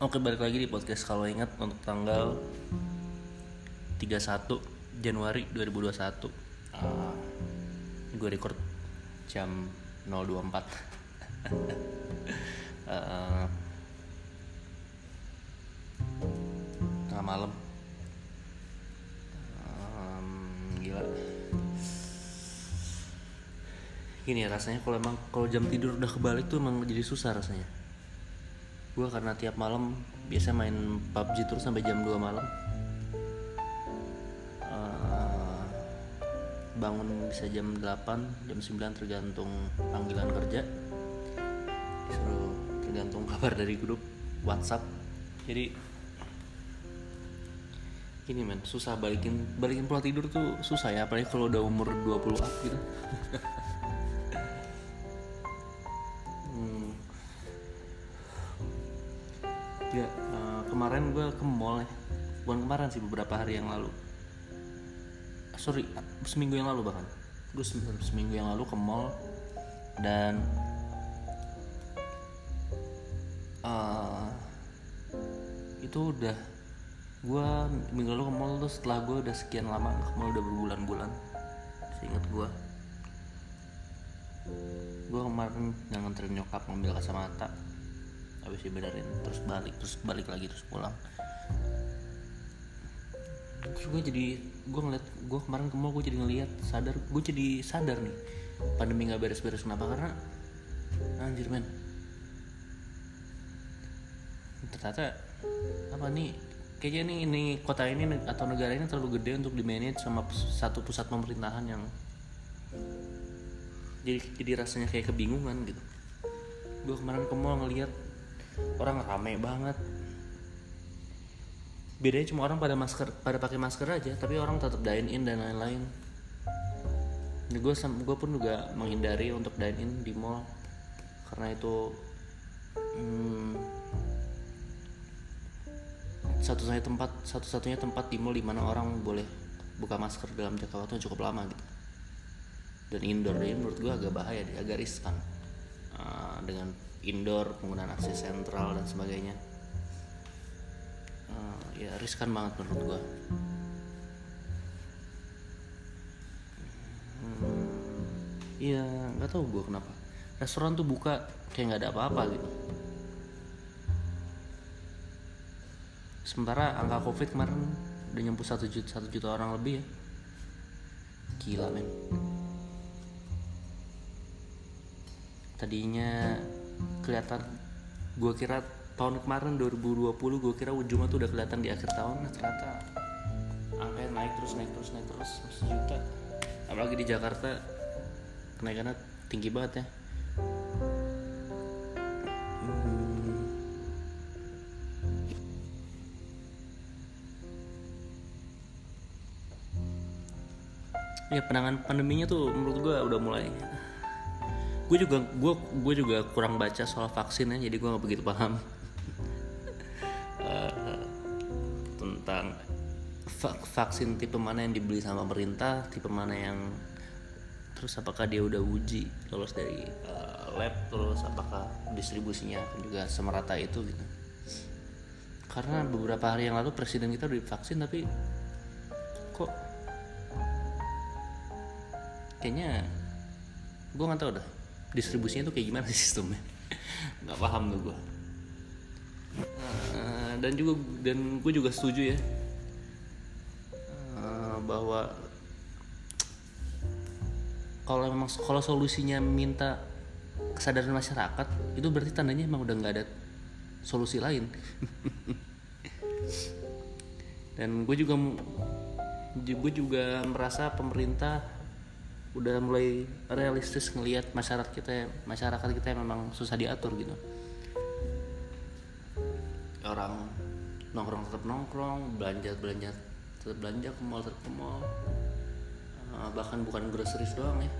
Oke balik lagi di podcast kalau ingat untuk tanggal 31 Januari 2021 uh, Gue record jam 024 uh, Tengah malam. Gila. Gini ya rasanya kalau emang kalau jam tidur udah kebalik tuh emang jadi susah rasanya gue karena tiap malam biasa main PUBG terus sampai jam 2 malam. Eh, bangun bisa jam 8 jam 9 tergantung panggilan kerja. Disuruh tergantung kabar dari grup WhatsApp. Jadi ini men susah balikin balikin pola tidur tuh susah ya apalagi kalau udah umur 20 up gitu ke mall ya. Bukan kemarin sih, beberapa hari yang lalu. Sorry, seminggu yang lalu bahkan. Gue seminggu yang lalu ke mall dan eh, itu udah gue minggu lalu ke mall tuh setelah gue udah sekian lama ke mall udah berbulan-bulan. Seingat gue. Gue kemarin yang nganterin nyokap ngambil kacamata habis dibenerin terus balik terus balik lagi terus pulang. Terus gue jadi gue ngeliat gue kemarin ke mall gue jadi ngeliat sadar gue jadi sadar nih pandemi nggak beres-beres kenapa? Karena anjir men. Ternyata apa nih kayaknya nih ini kota ini atau negara ini terlalu gede untuk di manage sama satu pusat pemerintahan yang jadi jadi rasanya kayak kebingungan gitu. Gue kemarin ke mall ngeliat orang rame banget. Bedanya cuma orang pada masker pada pakai masker aja tapi orang tetap dine in dan lain-lain. Gue gue pun juga menghindari untuk dine in di mall. Karena itu hmm, satu-satunya tempat satu-satunya tempat di mall di mana orang boleh buka masker dalam jangka waktu yang cukup lama gitu. Dan indoor jadi menurut gue agak bahaya agak riskan Uh, dengan indoor penggunaan akses sentral dan sebagainya Uh, ya riskan banget menurut gue Iya, nggak tahu gue kenapa. Restoran tuh buka kayak nggak ada apa-apa gitu. Sementara angka covid kemarin udah nyampe satu juta, satu juta orang lebih ya. Gila men. Tadinya kelihatan, gue kira tahun kemarin 2020 gue kira ujungnya tuh udah kelihatan di akhir tahun, nah ternyata angkanya naik terus naik terus naik terus sejuta. Apalagi di Jakarta kenaikannya tinggi banget ya. Hmm. Ya penanganan pandeminya tuh menurut gue udah mulai. Gue juga gue gue juga kurang baca soal vaksin ya, jadi gue nggak begitu paham Eh, tentang va- vaksin tipe mana yang dibeli sama pemerintah, tipe mana yang terus apakah dia udah uji lolos dari eh, lab, terus apakah distribusinya juga semerata itu gitu. Karena beberapa hari yang lalu presiden kita udah divaksin tapi kok kayaknya gue nggak tahu dah distribusinya tuh kayak gimana sistemnya? Nggak paham tuh gue dan juga dan gue juga setuju ya eh, bahwa kalau memang kalau solusinya minta kesadaran masyarakat itu berarti tandanya emang udah nggak ada solusi lain. Dan gue juga gue juga merasa pemerintah udah mulai realistis ngelihat masyarakat kita masyarakat kita memang susah diatur gitu. Orang nongkrong tetap nongkrong belanja belanja tetap belanja ke mall tetap ke mall. Eh, bahkan bukan groceries doang ya.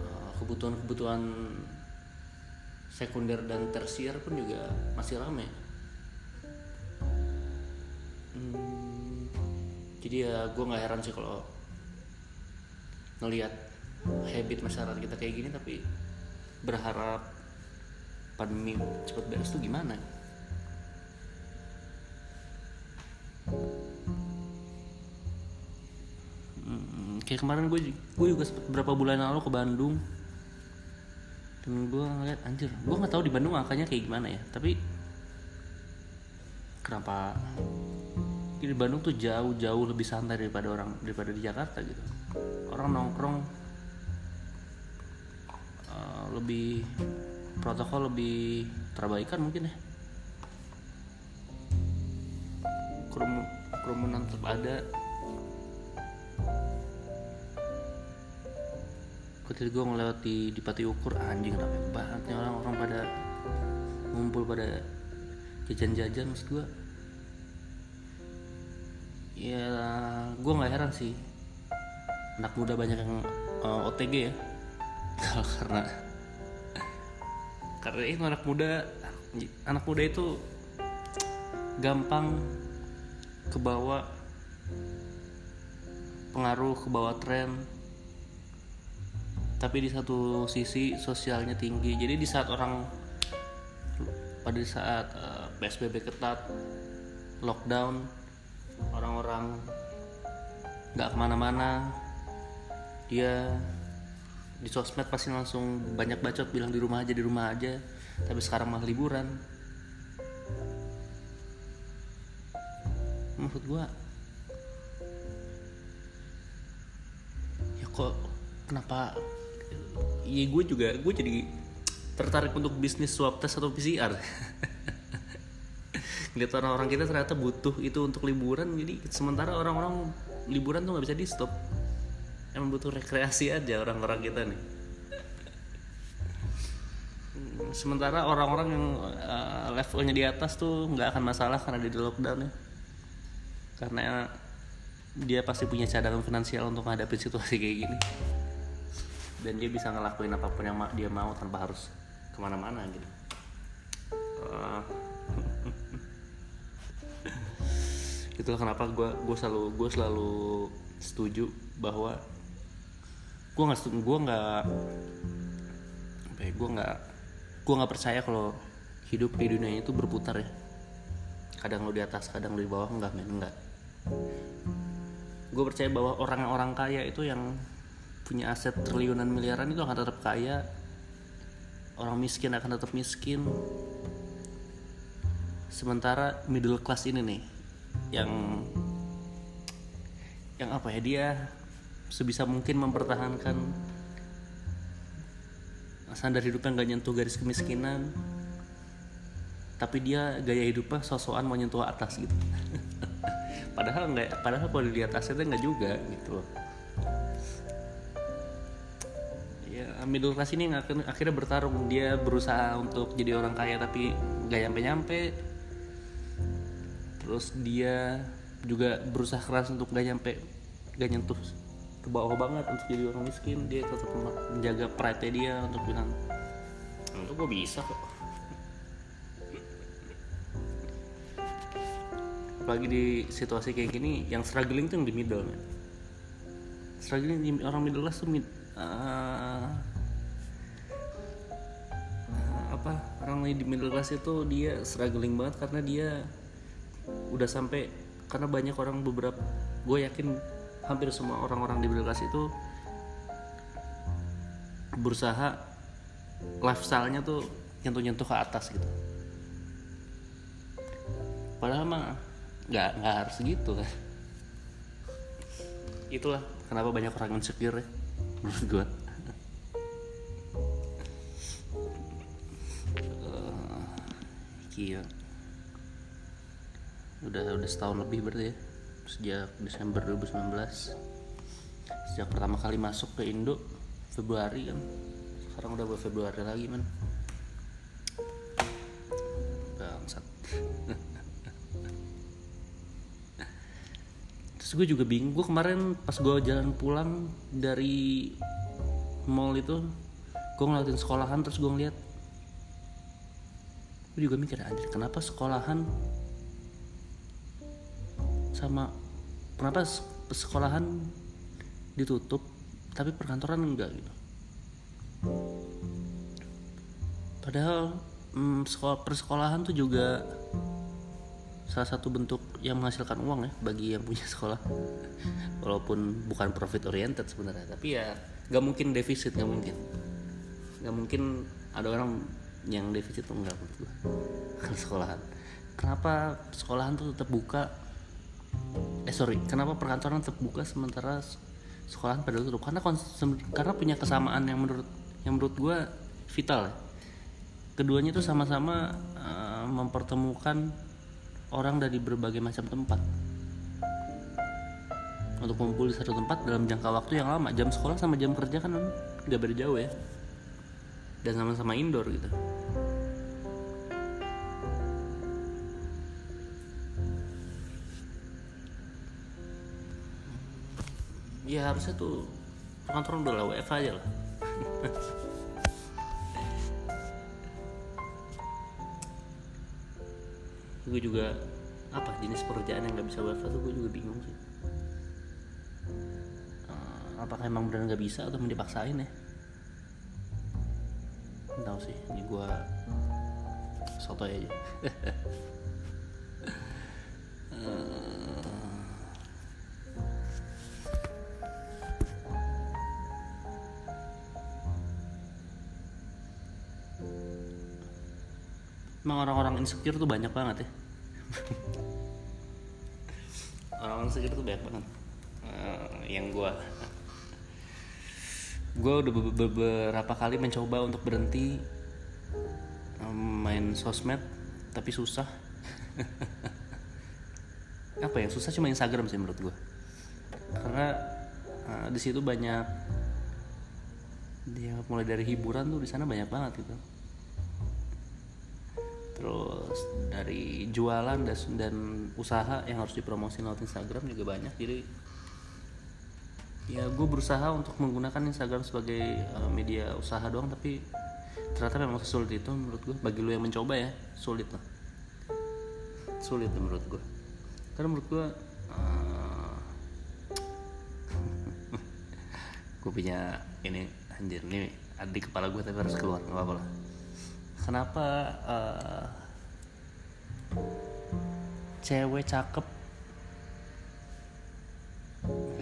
Eh, kebutuhan-kebutuhan sekunder dan tersier pun juga masih ramai Hmm, jadi ya gue nggak heran sih kalau ngelihat habit masyarakat kita kayak gini tapi berharap pandemi cepet beres tuh gimana? Hmm, kayak kemarin gue gue juga sempet berapa bulan lalu ke Bandung. Dan gue ngeliat anjir gue nggak tahu di Bandung angkanya kayak gimana ya tapi kenapa di Bandung tuh jauh-jauh lebih santai daripada orang daripada di Jakarta gitu. Orang nongkrong uh, lebih protokol lebih terbaikan mungkin ya. Kerumun, kerumunan tetap ada. Ketika gue ngelewat di, Pati Ukur anjing rame banget orang-orang pada ngumpul pada jajan-jajan maksud gue ya gue nggak heran sih. Anak muda banyak yang uh, OTG ya. Karena karena itu anak muda anak muda itu gampang kebawa pengaruh kebawa tren. Tapi di satu sisi sosialnya tinggi. Jadi di saat orang pada saat uh, psbb ketat lockdown orang-orang nggak ke mana-mana. Dia di sosmed pasti langsung banyak bacot bilang di rumah aja di rumah aja. Tapi sekarang malah liburan. Maksud gua ya kok kenapa? Iya gue juga gue jadi tertarik untuk bisnis swab test atau PCR lihat orang-orang kita ternyata butuh itu untuk liburan jadi sementara orang-orang liburan tuh nggak bisa di stop emang butuh rekreasi aja orang-orang kita nih. Sementara orang-orang yang uh, levelnya di atas tuh nggak akan masalah karena di lockdown ya. Karena dia pasti punya cadangan finansial untuk menghadapi situasi kayak gini. Dan dia bisa ngelakuin apa pun yang dia mau tanpa harus ke mana-mana gitu. Uh, itulah kenapa gue gue selalu gue selalu setuju bahwa gue nggak gue nggak ya, gue nggak gue nggak percaya kalau hidup di dunia itu berputar ya. Kadang lo di atas kadang lo di bawah enggak men enggak. Gue percaya bahwa orang-orang kaya itu yang punya aset triliunan miliaran itu akan tetap kaya. Orang miskin akan tetap miskin. Sementara middle class ini nih yang yang apa ya dia sebisa mungkin mempertahankan standar hidupnya nggak nyentuh garis kemiskinan tapi dia gaya hidupnya sosokan mau nyentuh atas gitu. Padahal nggak padahal kalau dilihat asetnya nggak juga gitu loh. Middle class ini akhirnya bertarung. Dia berusaha untuk jadi orang kaya tapi gak nyampe nyampe terus dia juga berusaha keras untuk gak nyampe gak nyentuh ke bawah banget untuk jadi orang miskin dia tetap menjaga pride dia untuk bilang itu gue bisa kok apalagi di situasi kayak gini yang struggling tuh yang di middle man. struggling di orang middle class tuh mid, uh, apa orang di middle class itu dia struggling banget karena dia udah sampai karena banyak orang beberapa gue yakin hampir semua orang-orang di class itu berusaha lifestyle-nya tuh nyentuh-nyentuh ke atas gitu. Padahal mah nggak nggak harus gitu. Kan itulah kenapa banyak orang insecure ya menurut gue gila udah udah setahun lebih berarti ya. Sejak Desember 2019 sejak pertama kali masuk ke Indo Februari kan. Sekarang udah buat Februari lagi man bangsat. Terus gue juga bingung. Gue kemarin pas gue jalan pulang dari mall itu gue ngeliatin sekolahan terus gue ngeliat. Gue juga mikir anjir kenapa sekolahan sama kenapa sekolahan ditutup tapi perkantoran enggak gitu. Padahal mm, sekolah persekolahan tuh juga salah satu bentuk yang menghasilkan uang ya bagi yang punya sekolah. Walaupun bukan profit oriented sebenarnya tapi ya nggak mungkin defisit nggak mungkin. Nggak mungkin ada orang yang defisit tuh nggak sekolahan. Kenapa sekolahan tuh tetap buka eh sorry. Kenapa perkantoran tetap buka sementara sekolahan pada tutup? Karena karena punya kesamaan yang menurut yang menurut gue vital ya. Keduanya itu sama-sama uh, mempertemukan orang dari berbagai macam tempat. Untuk kumpul di satu tempat dalam jangka waktu yang lama. Jam sekolah sama jam kerja kan nggak beda jauh ya. Dan sama-sama indoor gitu ya harusnya tuh kantor udah lah WFH aja lah. Gue juga apa jenis pekerjaan yang nggak bisa WFH tuh gue juga bingung sih. Uh, apakah emang benar nggak bisa atau dipaksain ya? Tahu sih ini gue soto aja orang-orang insecure tuh banyak banget ya. Orang-orang insecure tuh banyak banget. Uh, yang gue gue udah beberapa kali mencoba untuk berhenti um, main sosmed tapi susah. Apa ya susah cuma Instagram sih menurut gue karena uh, di situ banyak dia mulai dari hiburan tuh di sana banyak banget gitu terus dari jualan dan, dan usaha yang harus dipromosi lewat Instagram juga banyak. Jadi ya gue berusaha untuk menggunakan Instagram sebagai uh, media usaha doang tapi ternyata memang sulit itu menurut gue bagi lo yang mencoba ya sulit lah. Sulit lah menurut gue karena menurut gue uh, gue punya ini anjir nih adik kepala gue tapi harus keluar nggak apa-apa kenapa uh, cewek cakep?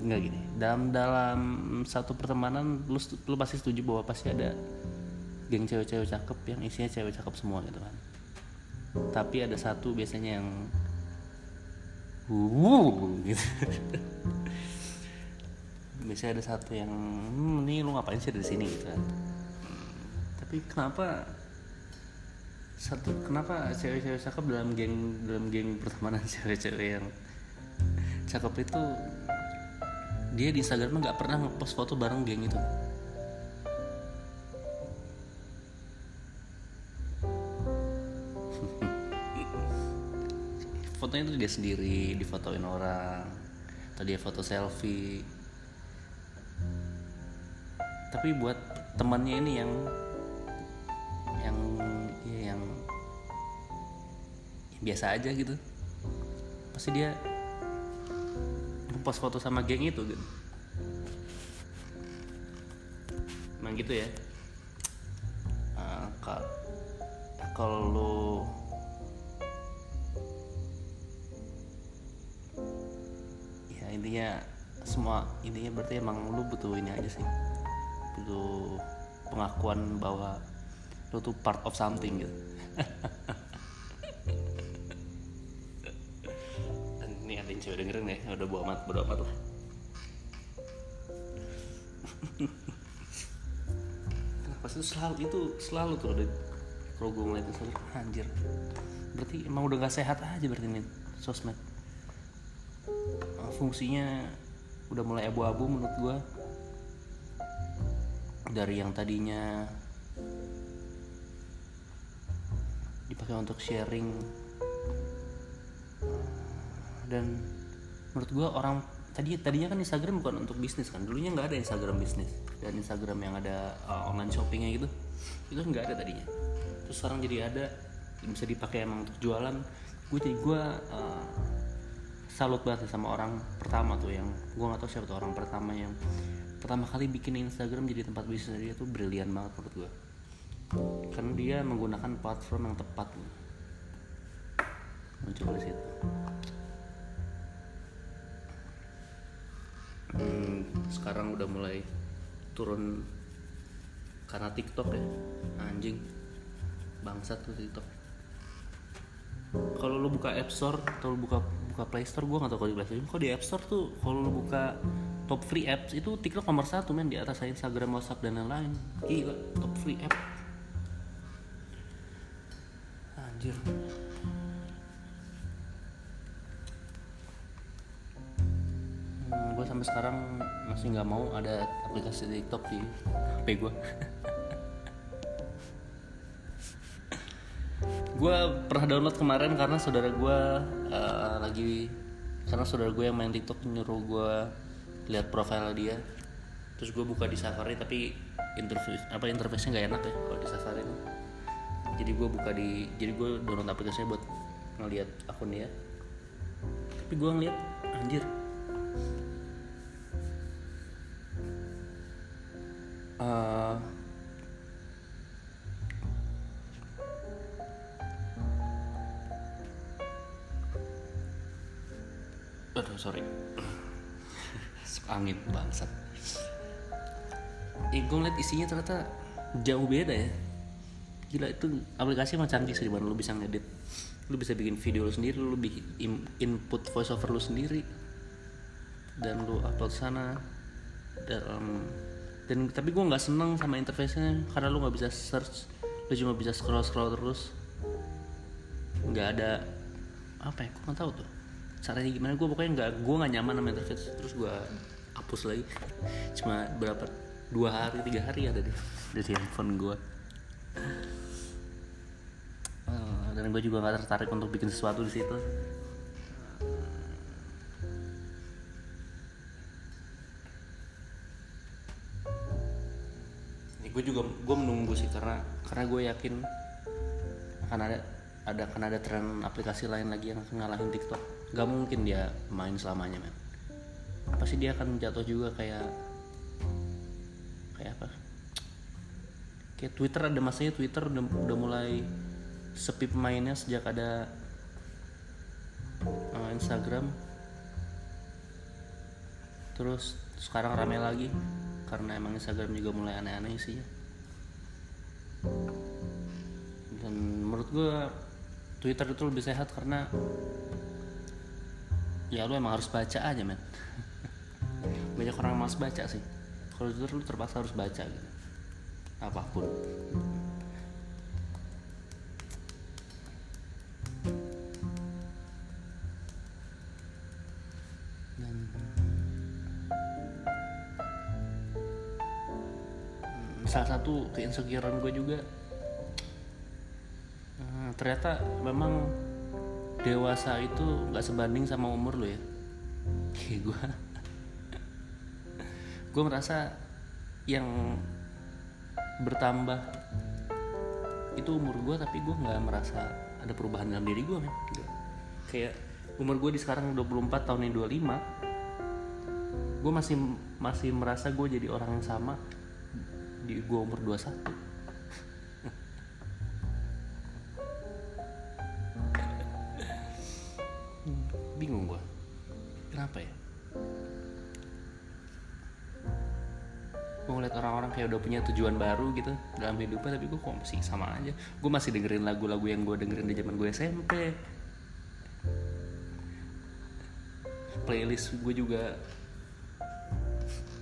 Nggak gini. Dalam dalam satu pertemanan lu lu pasti setuju bahwa pasti ada geng cewek-cewek cakep yang isinya cewek cakep semua gitu kan. Tapi ada satu biasanya yang wuh gitu. Biasanya ada satu yang hmm, ini lu ngapain sih di sini? gitu kan. Tapi kenapa satu kenapa cewek-cewek cakep dalam geng dalam geng pertemanan cewek-cewek yang cakep itu dia di Instagram nggak pernah ngepost foto bareng geng itu? Fotonya itu dia sendiri difotoin orang atau dia foto selfie. Tapi buat temannya ini yang biasa aja gitu. Pasti dia post foto sama geng itu gitu emang gitu ya? Uh, kalau lu ya intinya semua intinya berarti emang lu butuh ini aja sih. Butuh pengakuan bahwa lu tuh part of something gitu dengerin ya udah bawa amat bodo amat lah. Kenapa sih? Selalu itu selalu tuh ada kalau gue ngeliatin selalu. Anjir. Berarti emang udah gak sehat aja berarti ini sosmed. Fungsinya udah mulai abu-abu menurut gue dari yang tadinya dipakai untuk sharing dan menurut gue orang tadi tadinya kan Instagram bukan untuk bisnis kan dulunya nggak ada Instagram bisnis. Dan Instagram yang ada uh, online shoppingnya gitu itu nggak ada tadinya. Terus sekarang jadi ada bisa dipakai emang untuk jualan. Gue jadi gue uh, salut banget sama orang pertama tuh yang gue nggak tahu siapa tuh orang pertama yang pertama kali bikin Instagram jadi tempat bisnis. Dia tuh brilian banget menurut gue karena dia menggunakan platform yang tepat. Muncul di situ sekarang udah mulai turun karena TikTok ya. Anjing. Bangsat tuh TikTok. Kalau lu buka App Store atau lu buka buka Play Store gue gak tau kalau di Play Store kok di App Store tuh kalau lu buka top free apps itu TikTok nomor satu men di atas Instagram, WhatsApp dan lain-lain. Gila top free app. Anjir. Hmm, gue sampai sekarang masih nggak mau ada aplikasi TikTok di HP gue gue pernah download kemarin karena saudara gue uh, lagi karena saudara gue yang main TikTok nyuruh gue lihat profil dia. Terus gue buka di Safari tapi interface apa interface-nya nggak enak ya kalau di Safari itu jadi gue buka di jadi gue download aplikasinya buat ngeliat akun dia. Tapi gue ngeliat anjir uh, aduh sorry. Angin bangsat. Eh, gue ngeliat isinya ternyata jauh beda ya. Gila itu aplikasi emang canggih sih lu bisa ngedit. Lu bisa bikin video lu sendiri lu bikin input voice over lu sendiri. Dan lu upload sana. Dalam dan tapi gue nggak seneng sama interface-nya karena lu nggak bisa search lu cuma bisa scroll scroll terus. Nggak ada apa ya gue nggak tahu tuh caranya gimana. Gue pokoknya nggak gue nggak nyaman sama interface. Terus gue hapus lagi. Cuma berapa dua hari tiga hari ada deh. Dari handphone gue uh, dan gue juga nggak tertarik untuk bikin sesuatu di situ gue juga gue menunggu sih karena karena gue yakin akan ada ada akan ada tren aplikasi lain lagi yang ngalahin TikTok. Gak mungkin dia main selamanya men. Pasti dia akan jatuh juga kayak kayak apa? Kayak Twitter ada masanya Twitter udah, udah mulai sepi pemainnya sejak ada uh, Instagram. Terus sekarang rame lagi karena emang Instagram juga mulai aneh-aneh sih. Dan menurut gue Twitter itu lebih sehat karena ya lu emang harus baca aja men. Banyak orang malas baca sih. Kalau Twitter lu terpaksa harus baca gitu. Apa pun satu keinsecurean gue juga. Uh, ternyata memang dewasa itu nggak sebanding sama umur lo ya. Kayak gue gue merasa yang bertambah itu umur gue tapi gue nggak merasa ada perubahan dalam diri gue men. Kayak umur gue di sekarang 24 tahun ini 25 gue masih masih merasa gue jadi orang yang sama di gue umur 21 bingung gue kenapa ya? Gue ngeliat orang-orang kayak udah punya tujuan baru gitu dalam hidupnya tapi gue kok masih sama aja. Gue masih dengerin lagu-lagu yang gue dengerin di zaman gue SMP playlist gue juga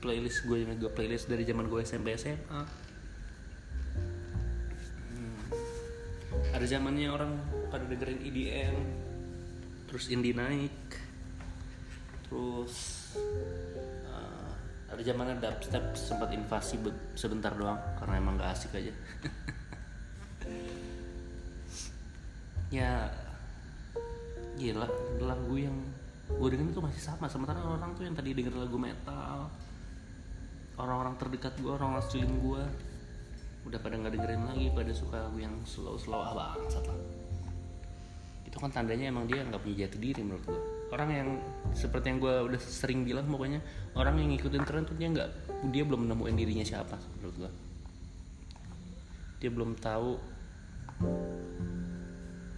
playlist gue juga playlist dari zaman gue SMP SMA hmm. ada zamannya orang pada dengerin EDM terus indie naik terus uh, ada zamannya dubstep sempat invasi sebentar doang karena emang gak asik aja. Ya gila lagu yang gue dengerin tuh masih sama sementara orang tuh yang tadi denger lagu metal orang-orang terdekat gue orang-orang sekeliling gue udah pada nggak dengerin lagi pada suka lagu yang slow slow ah bangsat lah. Itu kan tandanya emang dia nggak punya jati diri menurut gue orang yang seperti yang gue udah sering bilang pokoknya orang yang ngikutin tren tuh dia nggak dia belum nemuin dirinya siapa menurut gue dia belum tahu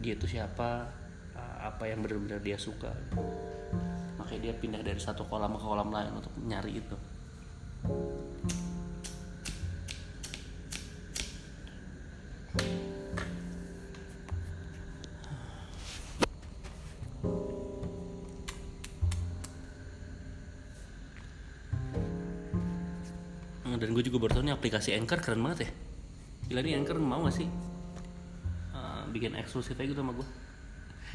dia itu siapa uh, apa yang benar-benar dia suka. Makanya dia pindah dari satu kolam ke kolam lain untuk nyari itu dan gue juga baru tahu nih aplikasi Anchor keren banget ya. Gila nih Anchor mau gak sih? Uh, bikin eksklusif aja gitu sama gue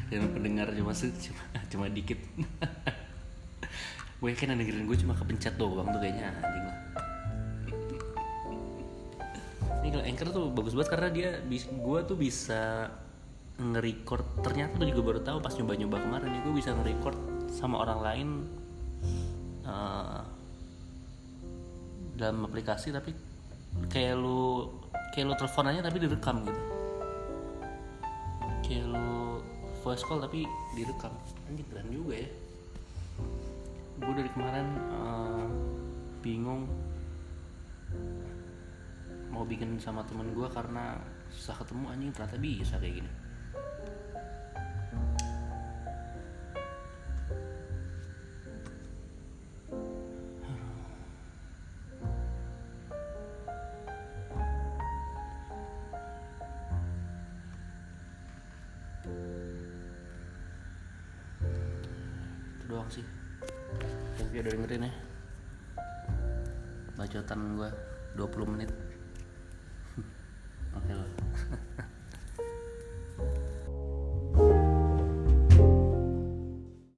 dan pendengar cuma cuma, cuma dikit gue yakin yang dengerin gue cuma kepencet doang tuh kayaknya anjing lah. Ini kalau Anchor tuh bagus banget karena dia bis- gue tuh bisa nge-record. Ternyata gue juga baru tahu pas nyoba-nyoba kemarin nih gue bisa nge-record sama orang lain uh, dalam aplikasi tapi kayak lu kayak lu telepon aja tapi direkam gitu. Kayak lu voice call tapi direkam. Anjing keren juga ya gue dari kemarin eh, bingung mau bikin sama temen gue karena susah ketemu anjing ternyata bisa kayak gini